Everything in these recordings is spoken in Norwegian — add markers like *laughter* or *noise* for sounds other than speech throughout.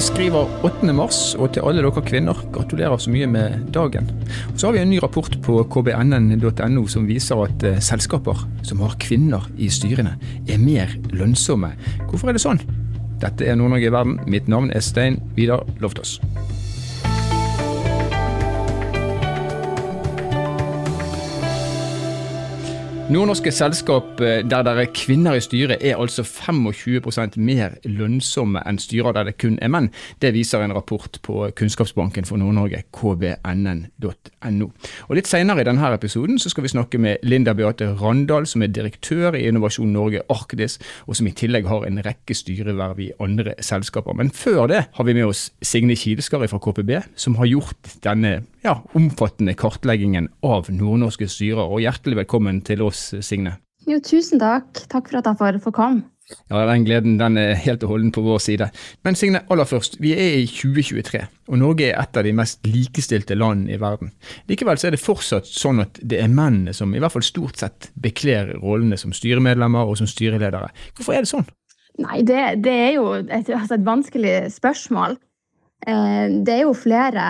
Vi skriver 8. mars, og til alle dere kvinner, gratulerer så mye med dagen. Og Så har vi en ny rapport på kbnn.no som viser at eh, selskaper som har kvinner i styrene, er mer lønnsomme. Hvorfor er det sånn? Dette er Nord-Norge i verden. Mitt navn er Stein Vidar Loftaas. Nordnorske selskap eh, der det er kvinner i styret er altså 25% mer lønnsomme enn styrer der det kun er menn. Det viser en rapport på Kunnskapsbanken for Nord-Norge, kbnn.no. Og Litt senere i denne episoden så skal vi snakke med Linda Beate Randal, som er direktør i Innovasjon Norge Arktis, og som i tillegg har en rekke styreverv i andre selskaper. Men før det har vi med oss Signe Kileskari fra KPB, som har gjort denne ja, omfattende kartleggingen av nordnorske styrer. Og hjertelig velkommen til oss Signe. Jo, tusen takk. Takk for at jeg får, får komme. Ja, Den gleden den er helt og holden på vår side. Men Signe, aller først, vi er i 2023, og Norge er et av de mest likestilte landene i verden. Likevel så er det fortsatt sånn at det er mennene som i hvert fall stort sett bekler rollene som styremedlemmer og som styreledere. Hvorfor er det sånn? Nei, det, det er jo et, altså et, vanskelig spørsmål. Eh, det er jo flere,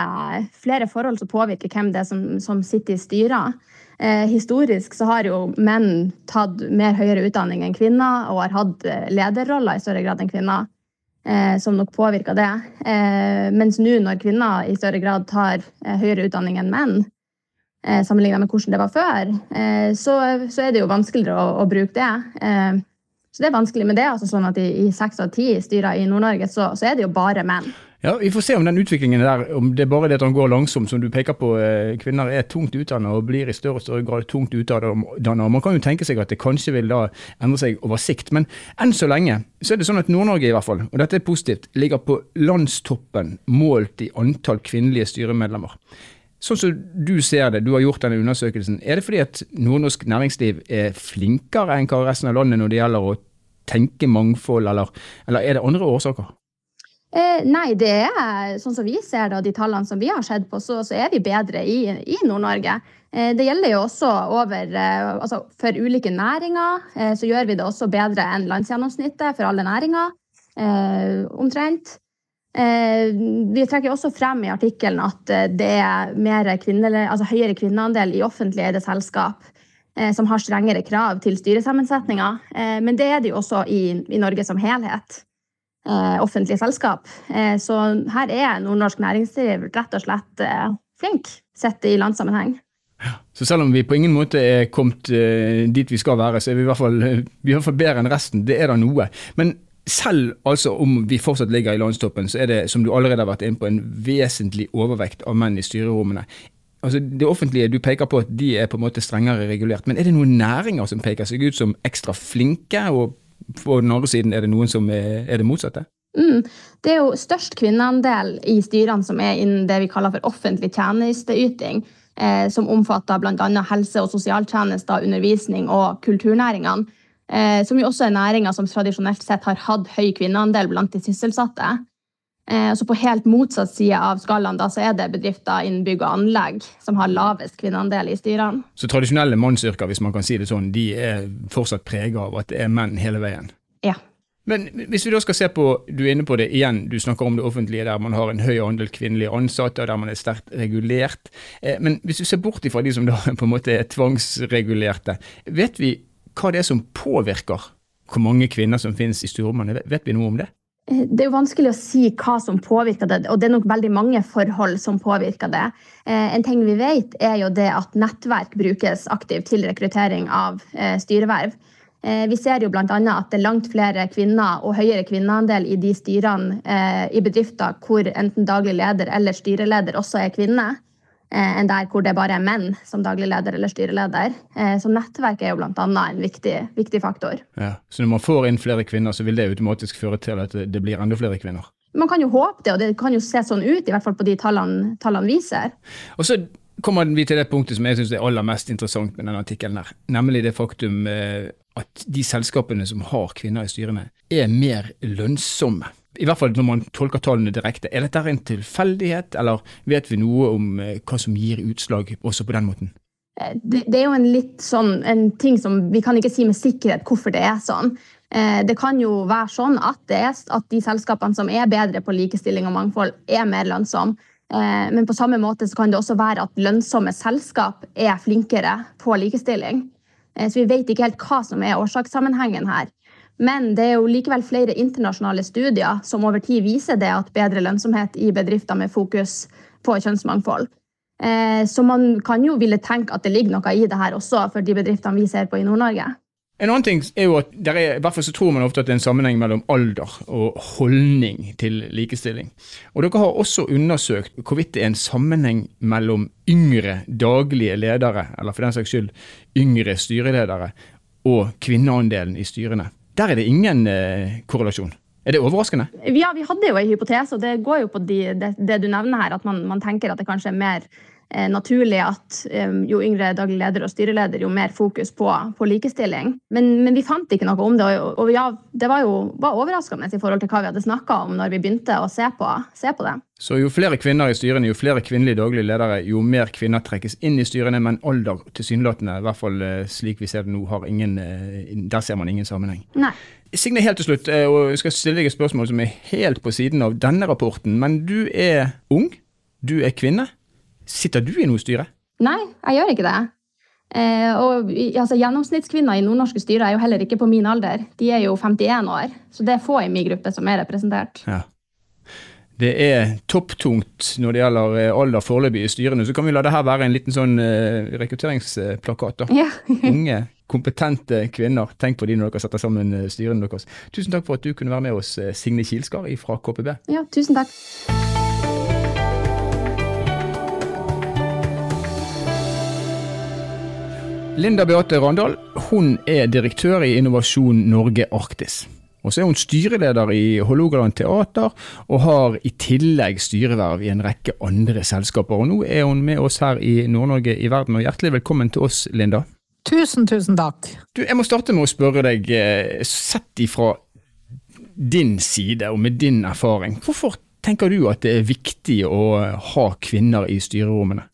flere, forhold som påvirker hvem det er som, som sitter i styrer. Eh, historisk så har jo menn tatt mer høyere utdanning enn kvinner og har hatt eh, lederroller i større grad enn kvinner, eh, som nok påvirker det. Eh, mens nå når kvinner i større grad tar eh, høyere utdanning enn menn, eh, sammenlignet med hvordan det var før, så, så, er det jo vanskeligere å, å bruke det. så det er vanskelig, med det altså sånn at i seks av ti styrer i Nord-Norge så, så er det jo bare menn. Ja, Vi får se om den utviklingen der, om det er bare det at den går langsomt, som du peker på. Eh, kvinner er tungt utdannet og blir i større og større grad tungt utdannet. Man kan jo tenke seg at det kanskje vil da endre seg over sikt. Men enn så lenge så er det sånn at Nord-Norge i hvert fall, og dette er positivt, ligger på landstoppen målt i antall kvinnelige styremedlemmer. Sånn som du ser det, du har gjort denne undersøkelsen, er det fordi at nordnorsk næringsliv er flinkere enn hva resten av landet når det gjelder å tenke mangfold, eller, eller er det andre årsaker? Eh, nei, det er sånn som vi ser det, og de tallene som vi har sett på, så, så er vi bedre i, i Nord-Norge. Eh, det gjelder jo også over, eh, altså For ulike næringer eh, så gjør vi det også bedre enn landsgjennomsnittet for alle næringer. Eh, omtrent. Eh, vi trekker også frem i artikkelen at det er kvinne, altså høyere kvinneandel i offentlig eide selskap som har strengere krav til styresammensetninga. Men det er det jo også i, i Norge som helhet eh, offentlige selskap. Eh, så her er nordnorsk næringsliv rett og slett eh, flink, sett i landssammenheng. Så selv om vi på ingen måte er kommet dit vi skal være, så er vi i hvert fall, i hvert fall bedre enn resten. Det er da noe. Men selv altså om vi fortsatt ligger i landstoppen, så er det, som du allerede har vært inne på, en vesentlig overvekt av menn i styrerommene. Altså Det offentlige, du peker på at de er på en måte strengere regulert. Men er det noen næringer som peker seg ut som ekstra flinke og på den andre siden er det noen som er, er det motsatte? Mm. Det er jo størst kvinneandel i styrene som er innen det vi kaller for offentlig tjenesteyting. Eh, som omfatter bl.a. helse- og sosialtjenester, undervisning og kulturnæringene. Eh, som jo også er næringer som tradisjonelt sett har hatt høy kvinneandel blant de sysselsatte. Eh, så på helt motsatt side av skalaen da, så er det bedrifter innen bygg og anlegg som har lavest kvinneandel i styrene. Så tradisjonelle mannsyrker, hvis man kan si det sånn, de er fortsatt prega av at det er menn hele veien? Ja. Men hvis vi da skal se på, du er inne på det igjen, du snakker om det offentlige der man har en høy andel kvinnelige ansatte, og der man er sterkt regulert. Eh, men hvis du ser bort ifra de som da *laughs* på en måte er tvangsregulerte, vet vi hva det er som påvirker hvor mange kvinner som finnes i styrrommene? Vet vi noe om det? Eh, det er jo vanskelig å si hva som påvirker det, og det er nok veldig mange forhold som påvirker det. Eh, en ting vi vet, er jo det at nettverk brukes aktivt til rekruttering av eh, styreverv. Vi ser jo bl.a. at det er langt flere kvinner og høyere kvinneandel i de styrene i bedrifter hvor enten daglig leder eller styreleder også er kvinne. Eh, enn der hvor det bare er menn som daglig leder eller styreleder. Eh, så nettverk er jo bl.a. en viktig, viktig, faktor. Ja, Så når man får inn flere kvinner, så vil det automatisk føre til at det blir enda flere kvinner? Man kan jo håpe det, og det kan jo se sånn ut, i hvert fall på de tallene, tallene viser. Og så kommer vi til det punktet som jeg syns er aller mest interessant med denne artikkelen, her, nemlig det faktum eh, at de selskapene som har kvinner i styrene, er mer lønnsomme i hvert fall når man tolker tallene direkte. Er dette en tilfeldighet, eller vet vi noe om eh, hva som gir utslag også på den måten? eh, det, det, er jo en litt sånn en ting som vi kan ikke si med sikkerhet hvorfor det er sånn. Eh, det kan jo være sånn at, er, at de selskapene som er bedre på likestilling og mangfold, er mer lønnsomme. Men på samme måte så kan det også være at lønnsomme selskap er flinkere på likestilling. Så vi vet ikke helt hva som er årsakssammenhengen her. Men det er jo likevel flere internasjonale studier som over tid viser det at bedre lønnsomhet i bedrifter med fokus på kjønnsmangfold. Eh, så man kan jo ville tenke at det ligger noe i det her også for de bedriftene vi ser på i Nord-Norge. En annen ting er jo at er, i hvert fall så tror man ofte at det er en sammenheng mellom alder og holdning til likestilling. Og dere har også undersøkt hvorvidt det er en sammenheng mellom yngre daglige ledere, eller for den saks skyld yngre styreledere, og kvinneandelen i styrene. Der er det ingen eh, korrelasjon. Er det overraskende? Ja, vi hadde jo en hypotese, og det går jo på de, det, det, du nevner her, at man, man, tenker at det kanskje er mer naturlig at eh, jo yngre daglig leder og styreleder, jo mer fokus på, på likestilling. Men, men, vi fant ikke noe om det, og, og ja, det var jo var overraskende i forhold til hva vi hadde snakka om når vi begynte å se på, se på det. Så jo flere kvinner i styrene, jo flere kvinnelige daglige ledere, jo mer kvinner trekkes inn i styrene, men alder tilsynelatende, i hvert fall eh, slik vi ser det nå, har ingen, eh, der ser man ingen sammenheng. Nei. Signe, helt til slutt, eh, og jeg skal stille deg et spørsmål som er helt på siden av denne rapporten. Men du er ung, du er kvinne. Sitter du i noe styre? Nei, jeg gjør ikke det. Eh, og altså, Gjennomsnittskvinner i nordnorske styrer er jo heller ikke på min alder. De er jo 51 år, så det er få i min gruppe som er representert. Ja. Det er topptungt når det gjelder eh, alder foreløpig i styrene. Så kan vi la det her være en liten sånn uh, rekrutteringsplakat. da. Ja. *laughs* Unge kompetente kvinner. Tenk på de når dere setter sammen eh, styrene deres. Tusen takk for at du kunne være med oss, eh, Signe Kilskar fra KPB. Ja, tusen takk. Linda Beate Randal hun er direktør i Innovasjon Norge Arktis. Og så er hun styreleder i Hålogaland Teater, og har i tillegg styreverv i en rekke andre selskaper. Og nå er hun med oss her i Nord-Norge i verden, og hjertelig velkommen til oss, Linda. Tusen, tusen takk. Du, jeg må starte med å spørre deg, eh, sett ifra din side og med din erfaring, hvorfor tenker du at det er viktig å ha kvinner i styrerommene?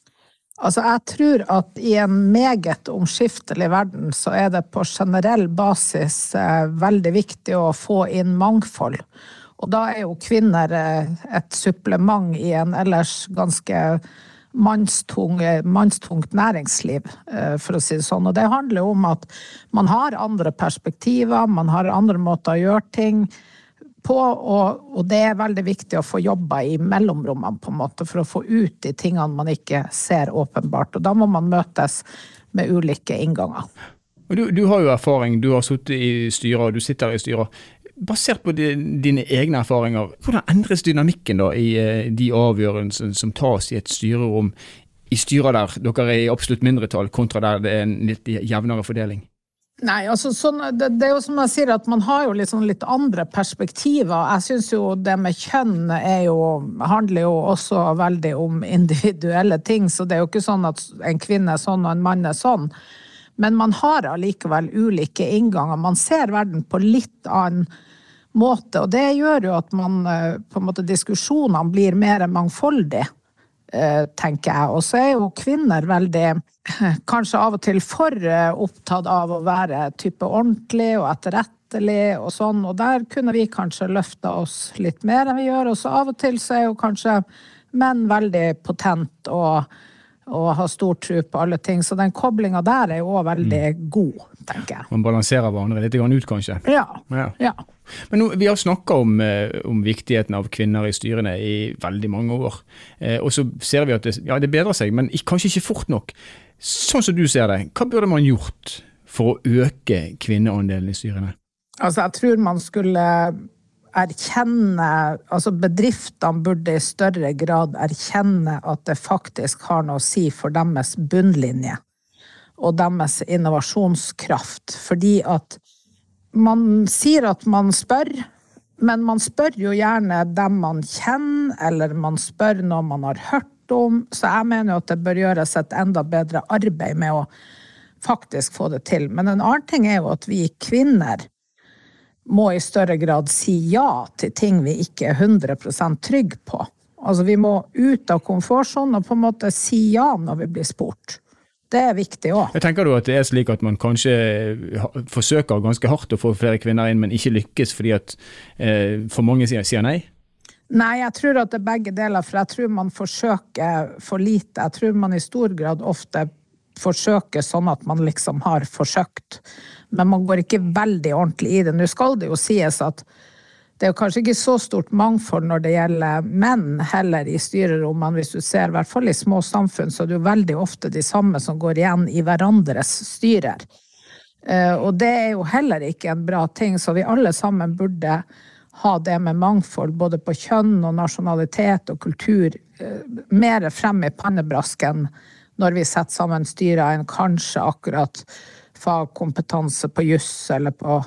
Altså, jeg tror at i en meget omskiftelig verden, så er det på generell basis eh, veldig viktig å få inn mangfold. Og da er jo kvinner eh, et supplement i en ellers ganske mannstung, mannstungt næringsliv, eh, for å si det sånn. Og det handler jo om at man har andre perspektiver, man har andre måter å gjøre ting og, og det er veldig viktig å få jobba i mellomrommene, på en måte, for å få ut de tingene man ikke ser åpenbart. Og da må man møtes med ulike innganger. Du, du, har jo erfaring, du har sittet i styrer, du sitter i styrer basert på dine egne erfaringer, hvordan endres dynamikken da i eh, de avgjørelsene som tas i et styrerom, i styrer der dere er i absolutt mindretall, kontra der det er en litt jevnere fordeling? Nei, altså sånn, det, det, er jo som jeg sier, at man har jo litt, sånn litt andre perspektiver. Jeg syns jo det med kjønn jo, handler jo også veldig om individuelle ting. Så det er jo ikke sånn at en kvinne er sånn og en mann er sånn. Men man har allikevel ulike innganger. Man ser verden på litt annen måte. Og det gjør jo at man, eh, måte, diskusjonene blir mer mangfoldige, tenker jeg. Og så er jo kvinner veldig, *laughs* kanskje av og til for eh, opptatt av å være type ordentlig og etterrettelig og sånn. Og der kunne vi kanskje løfta oss litt mer enn vi gjør. Og så av og til så er jo kanskje menn veldig potent og og har stor tro på alle ting. Så den koblinga der er jo òg veldig mm. god, tenker jeg. Man balanserer hverandre litt ut, kanskje? Ja. ja. ja. Men nå, Vi har snakka om, eh, om, viktigheten av kvinner i styrene i veldig mange år. Eh, og så ser vi at det, ja, det bedrer seg, men kanskje ikke fort nok. Sånn som du ser det, hva burde man gjort for å øke kvinneandelen i styrene? Altså, jeg tror man skulle erkjenne Altså bedriftene burde i større grad erkjenne at det faktisk har noe å si for deres bunnlinje og deres innovasjonskraft. Fordi at man sier at man spør, men man spør jo gjerne dem man kjenner, eller man spør noe man har hørt om. Så jeg mener jo at det bør gjøres et enda bedre arbeid med å faktisk få det til. Men en annen ting er jo at vi kvinner må i større grad si ja til ting vi ikke er 100 trygge på. Altså vi må ut av komfortsonen og på en måte si ja når vi blir spurt. Det er viktig òg. Tenker du at det er slik at man kanskje forsøker ganske hardt å få flere kvinner inn, men ikke lykkes fordi at eh, for mange sier, sier nei? Nei, jeg tror at det er begge deler, for jeg tror man forsøker for lite. Jeg tror man i stor grad ofte forsøker sånn at man liksom har forsøkt, men man går ikke veldig ordentlig i det. Nå skal det jo sies at det er jo kanskje ikke så stort mangfold når det gjelder menn heller i styrerommene. Hvis du ser, i hvert fall i små samfunn, så er det jo veldig ofte de samme som går igjen i hverandres styrer. Eh, og det er jo heller ikke en bra ting, så vi alle sammen burde ha det med mangfold, både på kjønn og nasjonalitet og kultur, eh, mer frem i pannebrasken når vi setter sammen styrer, enn kanskje akkurat fagkompetanse på juss eller på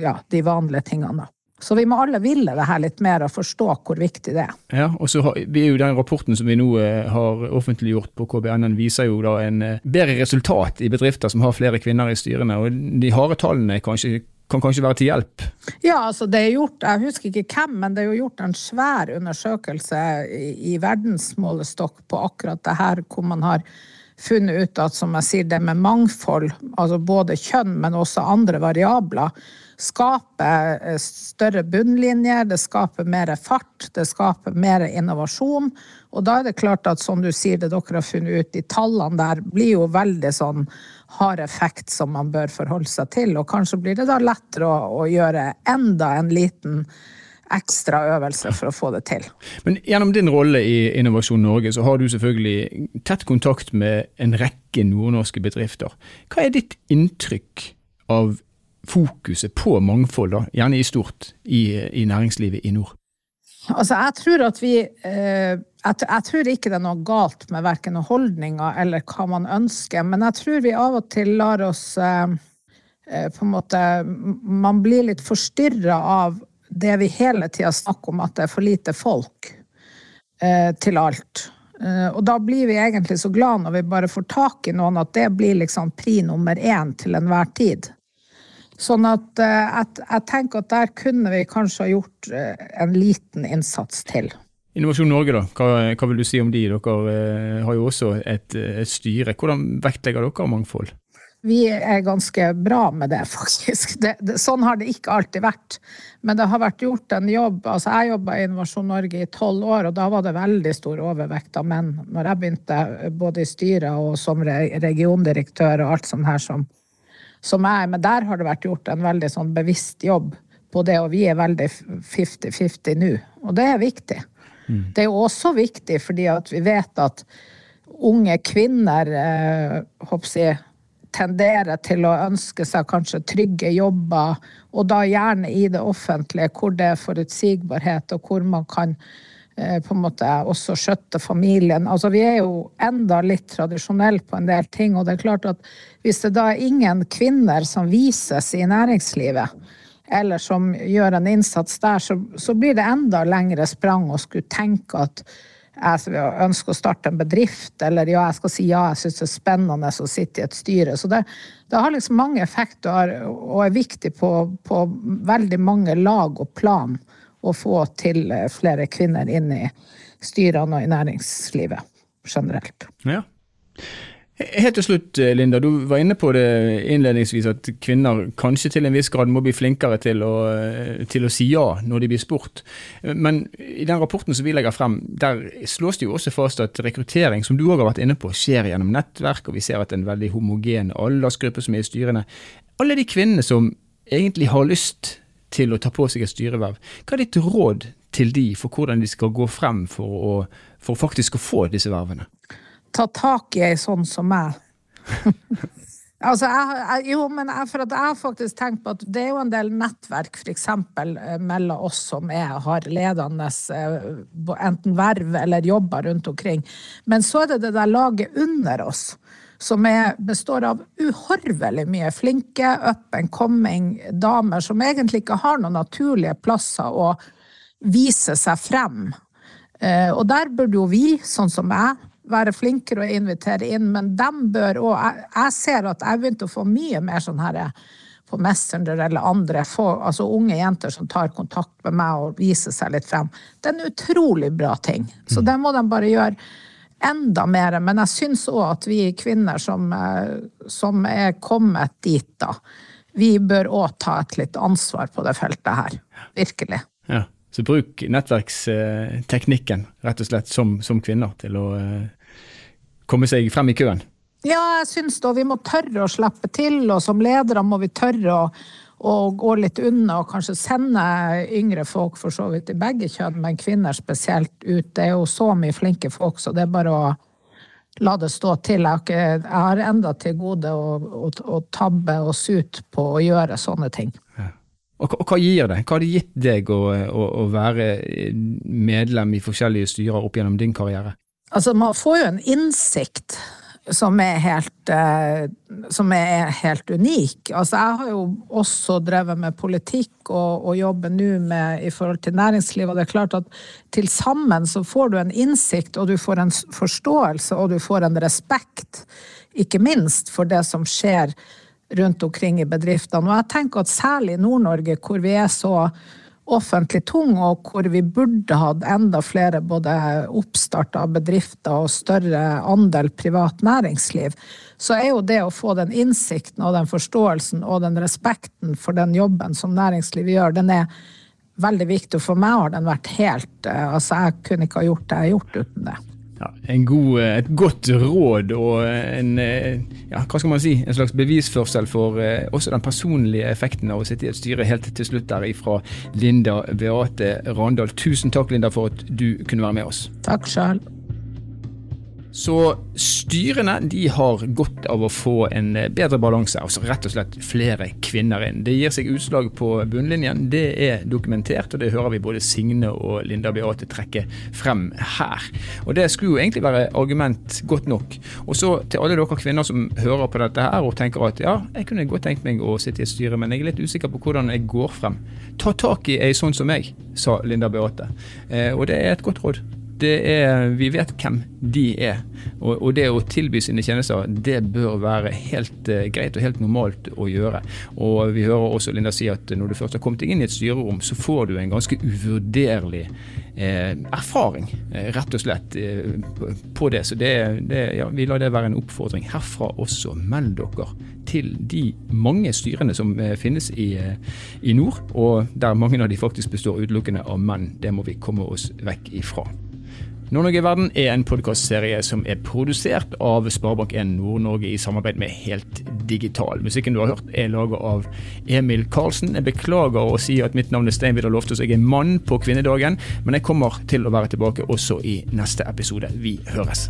ja, de vanlige tingene. Så vi må alle ville det her litt mer og forstå hvor viktig det er. Ja, og så har, vi er jo Den rapporten som vi nå eh, har offentliggjort på KBN, den viser jo da en eh, bedre resultat i bedrifter som har flere kvinner i styrene. og De harde tallene kanskje kan kanskje være til hjelp? Ja, altså det er gjort, jeg husker ikke hvem, men det er jo gjort en svær undersøkelse i, i verdensmålestokk på akkurat det her, hvor man har funnet ut at som jeg sier, det med mangfold, altså både kjønn, men også andre variabler, skaper eh, større bunnlinjer, det skaper mer fart, det skaper mer innovasjon. Og da er det klart at som du sier, det dere har funnet ut, de tallene der blir jo veldig sånn har effekt som man bør forholde seg til. Og kanskje blir det da lettere å, å gjøre enda en liten ekstra øvelse for å få det til. Men gjennom din rolle i Innovasjon Norge, så har du selvfølgelig tett kontakt med en rekke nordnorske bedrifter. Hva er ditt inntrykk av fokuset på mangfold, da, gjerne i stort, i, i næringslivet i nord? Altså, jeg tror at vi eh, jeg, jeg, tror ikke det er noe galt med verken holdninger eller hva man ønsker, men jeg tror vi av og til lar oss eh, eh på en måte Man blir litt forstyrra av det vi hele tida snakker om, at det er for lite folk eh, til alt. Eh, og da blir vi egentlig så glad når vi bare får tak i noen, at det blir liksom pri nummer én til enhver tid. Sånn at eh, jeg, jeg, tenker at der kunne vi kanskje ha gjort eh, en liten innsats til. Innovasjon Norge, da. Hva, hva vil du si om de? Dere eh, har jo også et, et styre. Hvordan vektlegger dere mangfold? Vi er ganske bra med det, *laughs* faktisk. Det, det, sånn har det ikke alltid vært. Men det har vært gjort en jobb. Altså, jeg jobba i Innovasjon Norge i tolv år, og da var det veldig stor overvekt av menn. Når jeg begynte både i styret og som regiondirektør og alt sånt her som som jeg. men der har det vært gjort en veldig sånn bevisst jobb på det, og vi er veldig 50-50 nå. Og det er viktig. Mm. Det er jo også viktig fordi at vi vet at unge kvinner eh, jeg, tenderer til å ønske seg kanskje trygge jobber, og da gjerne i det offentlige, hvor det er forutsigbarhet, og hvor man kan på en måte også skjøtte familien. Altså, vi er jo enda litt tradisjonelle på en del ting. Og det er klart at hvis det da er ingen kvinner som vises i næringslivet, eller som gjør en innsats der, så, så blir det enda lengre sprang å skulle tenke at jeg ønsker å starte en bedrift, eller ja, jeg skal si ja, jeg syns det er spennende å sitte i et styre. Så det, det har liksom mange effekter og er viktig på, på veldig mange lag og plan å få til eh, flere kvinner inn i styrene og i næringslivet generelt. Ja. Helt til slutt, eh, Linda. Du var inne på det innledningsvis at kvinner kanskje til en viss grad må bli flinkere til å, eh, til å, si ja når de blir spurt. Men i den rapporten som vi legger frem, der slås det jo også fast at rekruttering, som du òg har vært inne på, skjer gjennom nettverk, og vi ser at en veldig homogen aldersgruppe som er i styrene. Alle de kvinnene som egentlig har lyst til å ta på seg et styreverv. Hva er ditt råd til de for hvordan de skal gå frem for, å, for faktisk å få disse vervene? Ta tak i ei sånn som meg. *laughs* altså, jeg, jeg, jo, men jeg, for jeg har faktisk tenkt på at det er jo en del nettverk f.eks. Eh, mellom oss som er, har ledende eh, enten verv eller jobber rundt omkring. Men så er det det der laget under oss som er, består av uhorvelig mye flinke up and coming damer som egentlig ikke har noen naturlige plasser å vise seg frem. Eh, og der burde jo vi, sånn som jeg, være flinkere å invitere inn, men dem bør òg jeg, jeg, ser at jeg begynte å få mye mer sånn her eh, på Messenger eller andre, få, altså unge jenter som tar kontakt med meg og viser seg litt frem. Det er en utrolig bra ting. Så mm. det må de bare gjøre enda mer. Men jeg syns òg at vi kvinner som, som er kommet dit, da, vi bør òg ta et litt ansvar på det feltet her. Virkelig. Ja. Så bruk nettverksteknikken rett og slett som, som kvinner til å komme seg frem i køen. Ja, jeg syns da vi må tørre å slippe til, og som ledere må vi tørre å, å gå litt unna og kanskje sende yngre folk, for så vidt i begge kjønn, men kvinner spesielt, ut. Det er jo så mye flinke folk, så det er bare å la det stå til. Jeg har, enda til gode å, å, å tabbe oss ut på å gjøre sånne ting. Ja. Og, og, hva gir det? Hva har det gitt deg å, å være medlem i forskjellige styrer opp gjennom din karriere? Altså, man får jo en innsikt som er helt, eh, som er helt unik. Altså, jeg har jo også drevet med politikk og, og jobber nå i forhold til næringsliv, og det er klart at til sammen så får du en innsikt, og du får en forståelse, og du får en respekt, ikke minst for det som skjer rundt omkring i bedriftene. Og jeg tenker at særlig i Nord-Norge, hvor vi er så offentlig tung, og hvor vi burde hatt enda flere både oppstart av bedrifter og større andel privat næringsliv, så er jo det å få den innsikten og den forståelsen og den respekten for den jobben som næringslivet gjør, den er veldig viktig. For meg har den vært helt eh, Altså, jeg kunne ikke ha gjort det jeg har gjort uten det. Ja, god, eh, et godt råd og en, eh, ja, hva skal man si, en slags bevisførsel for eh, også den personlige effekten av å sitte i et styre helt til slutt der ifra Linda Beate Randal. Tusen takk, Linda, for at du kunne være med oss. Takk sjøl. Så styrene de har godt av å få en bedre balanse, altså rett og slett flere kvinner inn. Det gir seg utslag på bunnlinjen, det er dokumentert, og det hører vi både Signe og Linda Beate trekke frem her. Og Det skulle jo egentlig være argument godt nok. Og så til alle dere kvinner som hører på dette her og tenker at ja, jeg kunne godt tenkt meg å sitte i et styre, men jeg er litt usikker på hvordan jeg går frem. Ta tak i ei sånn som meg, sa Linda Beate. Eh, og det er et godt råd er, vi vet hvem de er. Og, og, det å tilby sine tjenester, det bør være helt uh, greit og helt normalt å gjøre. Og vi hører også Linda si at når du først har kommet inn i et styrerom, så får du en ganske uvurderlig eh, erfaring, eh, rett og slett, eh, på det. Så det, det, ja, vi lar det være en oppfordring herfra også. Meld dere til de mange styrene som eh, finnes i, eh, i nord, og der mange av de faktisk består utelukkende av menn. Det må vi komme oss vekk ifra. Nord-Norge i verden er en podkastserie som er produsert av Sparebank1 Nord-Norge i samarbeid med Helt Digital. Musikken du har hørt er laget av Emil Karlsen. Jeg beklager å si at mitt navn er Stein Vidar Loftaas, jeg er mann på kvinnedagen, men jeg kommer til å være tilbake også i neste episode. Vi høres.